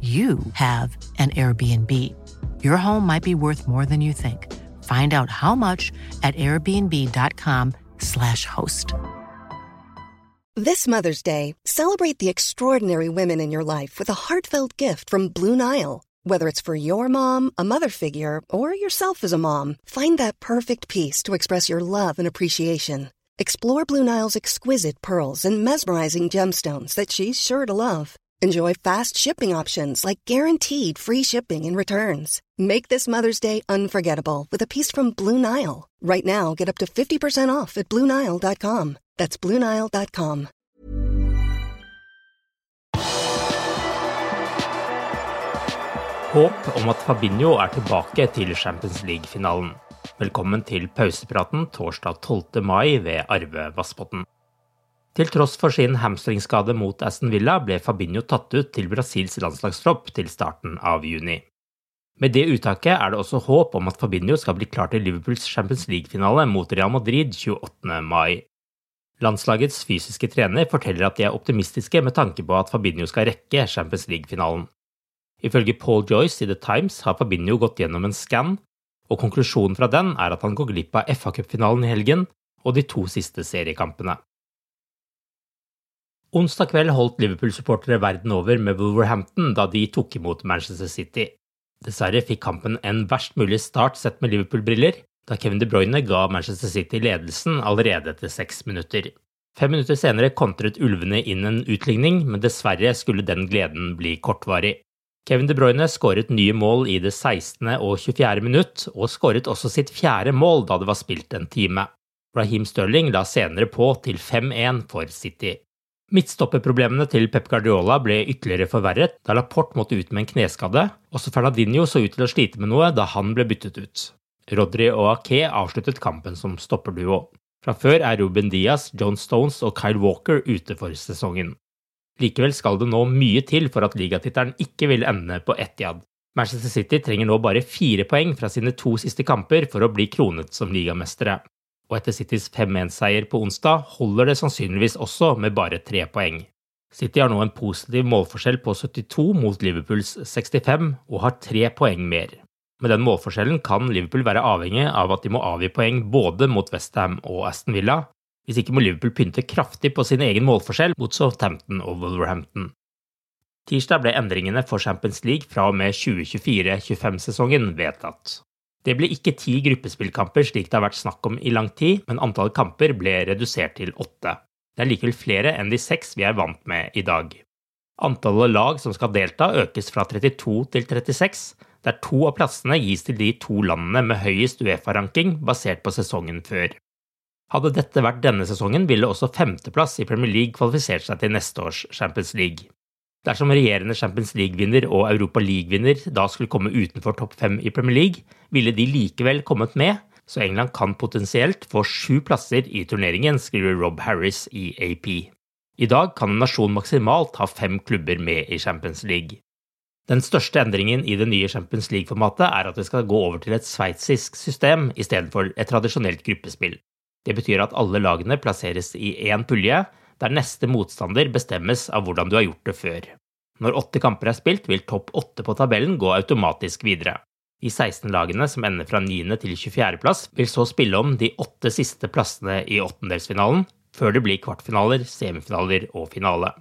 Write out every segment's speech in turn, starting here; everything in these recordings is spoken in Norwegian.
you have an Airbnb. Your home might be worth more than you think. Find out how much at airbnb.com/slash host. This Mother's Day, celebrate the extraordinary women in your life with a heartfelt gift from Blue Nile. Whether it's for your mom, a mother figure, or yourself as a mom, find that perfect piece to express your love and appreciation. Explore Blue Nile's exquisite pearls and mesmerizing gemstones that she's sure to love. Enjoy fast shipping options like guaranteed free shipping and returns. Make this Mother's Day unforgettable with a piece from Blue Nile. Right now, get up to 50% off at BlueNile.com. That's BlueNile.com. Håp om at Fabinho er tilbake til Champions League-finalen. Velkommen til pausepraten torsdag 12. mai ved Arve Vassbotn. Til tross for sin hamstringskade mot Aston Villa ble Fabinho tatt ut til Brasils landslagstropp til starten av juni. Med det uttaket er det også håp om at Fabinho skal bli klar til Liverpools Champions League-finale mot Real Madrid 28. mai. Landslagets fysiske trener forteller at de er optimistiske med tanke på at Fabinho skal rekke Champions League-finalen. Ifølge Paul Joyce i The Times har Fabinho gått gjennom en skann, og konklusjonen fra den er at han går glipp av FA-cupfinalen i helgen og de to siste seriekampene. Onsdag kveld holdt Liverpool-supportere verden over med Wolverhampton da de tok imot Manchester City. Dessverre fikk kampen en verst mulig start sett med Liverpool-briller, da Kevin De Bruyne ga Manchester City ledelsen allerede etter seks minutter. Fem minutter senere kontret ulvene inn en utligning, men dessverre skulle den gleden bli kortvarig. Kevin De Bruyne skåret nye mål i det 16. og 24. minutt, og skåret også sitt fjerde mål da det var spilt en time. Raheem Stirling la senere på til 5-1 for City. Midtstopperproblemene til Pep Guardiola ble ytterligere forverret da Laporte måtte ut med en kneskade. Også Fernadinho så ut til å slite med noe da han ble byttet ut. Rodri og Ake avsluttet kampen som stopperduo. Fra før er Ruben Diaz, John Stones og Kyle Walker ute for sesongen. Likevel skal det nå mye til for at ligatittelen ikke vil ende på Etiad. Manchester City trenger nå bare fire poeng fra sine to siste kamper for å bli kronet som ligamestere og etter Citys 5-1-seier på onsdag holder det sannsynligvis også med bare tre poeng. City har nå en positiv målforskjell på 72 mot Liverpools 65 og har tre poeng mer. Med den målforskjellen kan Liverpool være avhengig av at de må avgi poeng både mot Westham og Aston Villa, hvis ikke må Liverpool pynte kraftig på sin egen målforskjell mot Southampton og Wolverhampton. Tirsdag ble endringene for Champions League fra og med 2024-25-sesongen vedtatt. Det ble ikke ti gruppespillkamper slik det har vært snakk om i lang tid, men antallet kamper ble redusert til åtte. Det er likevel flere enn de seks vi er vant med i dag. Antallet lag som skal delta økes fra 32 til 36, der to av plassene gis til de to landene med høyest Uefa-ranking basert på sesongen før. Hadde dette vært denne sesongen, ville også femteplass i Premier League kvalifisert seg til neste års Champions League. Dersom regjerende Champions League-vinner og Europa League-vinner da skulle komme utenfor topp fem i Premier League, ville de likevel kommet med, så England kan potensielt få sju plasser i turneringen, skriver Rob Harris i AP. I dag kan en nasjon maksimalt ha fem klubber med i Champions League. Den største endringen i det nye Champions League-formatet er at det skal gå over til et sveitsisk system istedenfor et tradisjonelt gruppespill. Det betyr at alle lagene plasseres i én pulje, der neste motstander bestemmes av hvordan du har gjort det før. Når åtte kamper er spilt, vil topp åtte på tabellen gå automatisk videre. De 16 lagene som ender fra 9. til 24. plass, vil så spille om de åtte siste plassene i åttendelsfinalen, før det blir kvartfinaler, semifinaler og finale.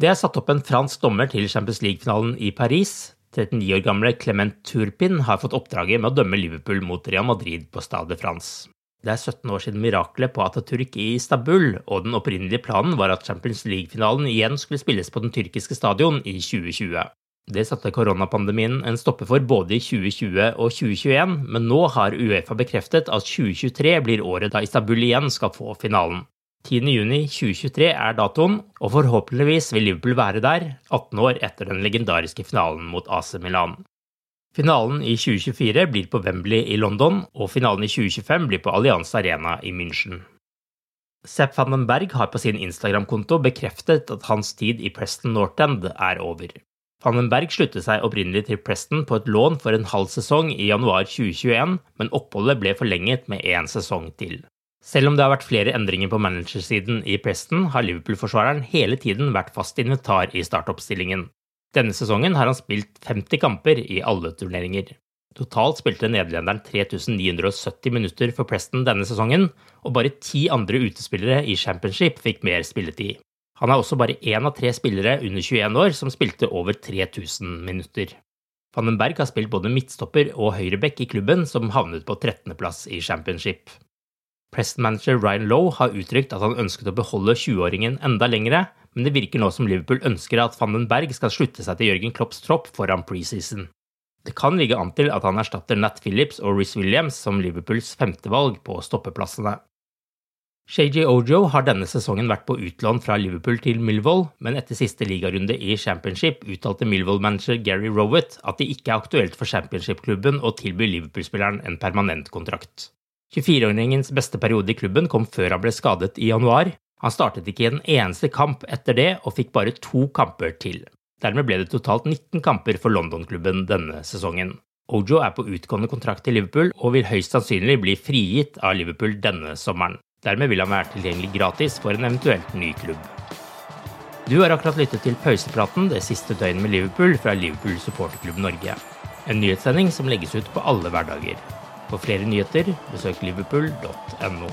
Det er satt opp en fransk dommer til Champions League-finalen i Paris. 39 år gamle Clement Turpin har fått oppdraget med å dømme Liverpool mot Real Madrid på Stade France. Det er 17 år siden miraklet på Atatürk i Istanbul, og den opprinnelige planen var at Champions League-finalen igjen skulle spilles på den tyrkiske stadion i 2020. Det satte koronapandemien en stopper for både i 2020 og 2021, men nå har Uefa bekreftet at 2023 blir året da Istanbul igjen skal få finalen. 10.6.2023 er datoen, og forhåpentligvis vil Liverpool være der, 18 år etter den legendariske finalen mot AC Milan. Finalen i 2024 blir på Wembley i London, og finalen i 2025 blir på Allianz Arena i München. Sepp van den Berg har på sin Instagram-konto bekreftet at hans tid i Preston Northend er over. Van den Berg sluttet seg opprinnelig til Preston på et lån for en halv sesong i januar 2021, men oppholdet ble forlenget med én sesong til. Selv om det har vært flere endringer på managersiden i Preston, har Liverpool-forsvareren hele tiden vært fast inventar i startoppstillingen. Denne sesongen har han spilt 50 kamper i alle turneringer. Totalt spilte nederlenderen 3970 minutter for Preston denne sesongen, og bare ti andre utespillere i championship fikk mer spilletid. Han er også bare én av tre spillere under 21 år som spilte over 3000 minutter. Vandenberg har spilt både midtstopper og høyreback i klubben, som havnet på 13.-plass i championship. Preston-manager Ryan Lowe har uttrykt at han ønsket å beholde 20-åringen enda lengre, men det virker nå som Liverpool ønsker at van den Berg skal slutte seg til Jørgen Klopps tropp foran preseason. Det kan ligge an til at han erstatter Nat Phillips og Riz Williams som Liverpools femtevalg på stoppeplassene. Shaji Ojo har denne sesongen vært på utlån fra Liverpool til Millwall, men etter siste ligarunde i Championship uttalte Millwall-manager Gary Rowett at det ikke er aktuelt for Championship-klubben å tilby Liverpool-spilleren en permanent kontrakt. 24-åringens beste periode i klubben kom før han ble skadet i januar. Han startet ikke i en eneste kamp etter det, og fikk bare to kamper til. Dermed ble det totalt 19 kamper for London-klubben denne sesongen. Ojo er på utgående kontrakt til Liverpool og vil høyst sannsynlig bli frigitt av Liverpool denne sommeren. Dermed vil han være tilgjengelig gratis for en eventuelt ny klubb. Du har akkurat lyttet til pausepraten det siste døgnet med Liverpool fra Liverpool supporterklubb Norge. En nyhetssending som legges ut på alle hverdager. For flere nyheter, besøk liverpool.no.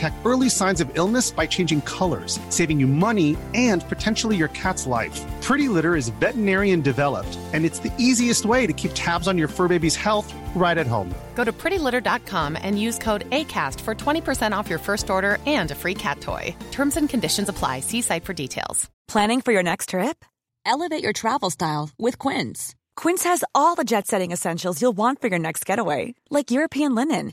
detect early signs of illness by changing colors, saving you money and potentially your cat's life. Pretty Litter is veterinarian developed, and it's the easiest way to keep tabs on your fur baby's health right at home. Go to prettylitter.com and use code ACAST for 20% off your first order and a free cat toy. Terms and conditions apply. See site for details. Planning for your next trip? Elevate your travel style with Quince. Quince has all the jet setting essentials you'll want for your next getaway, like European linen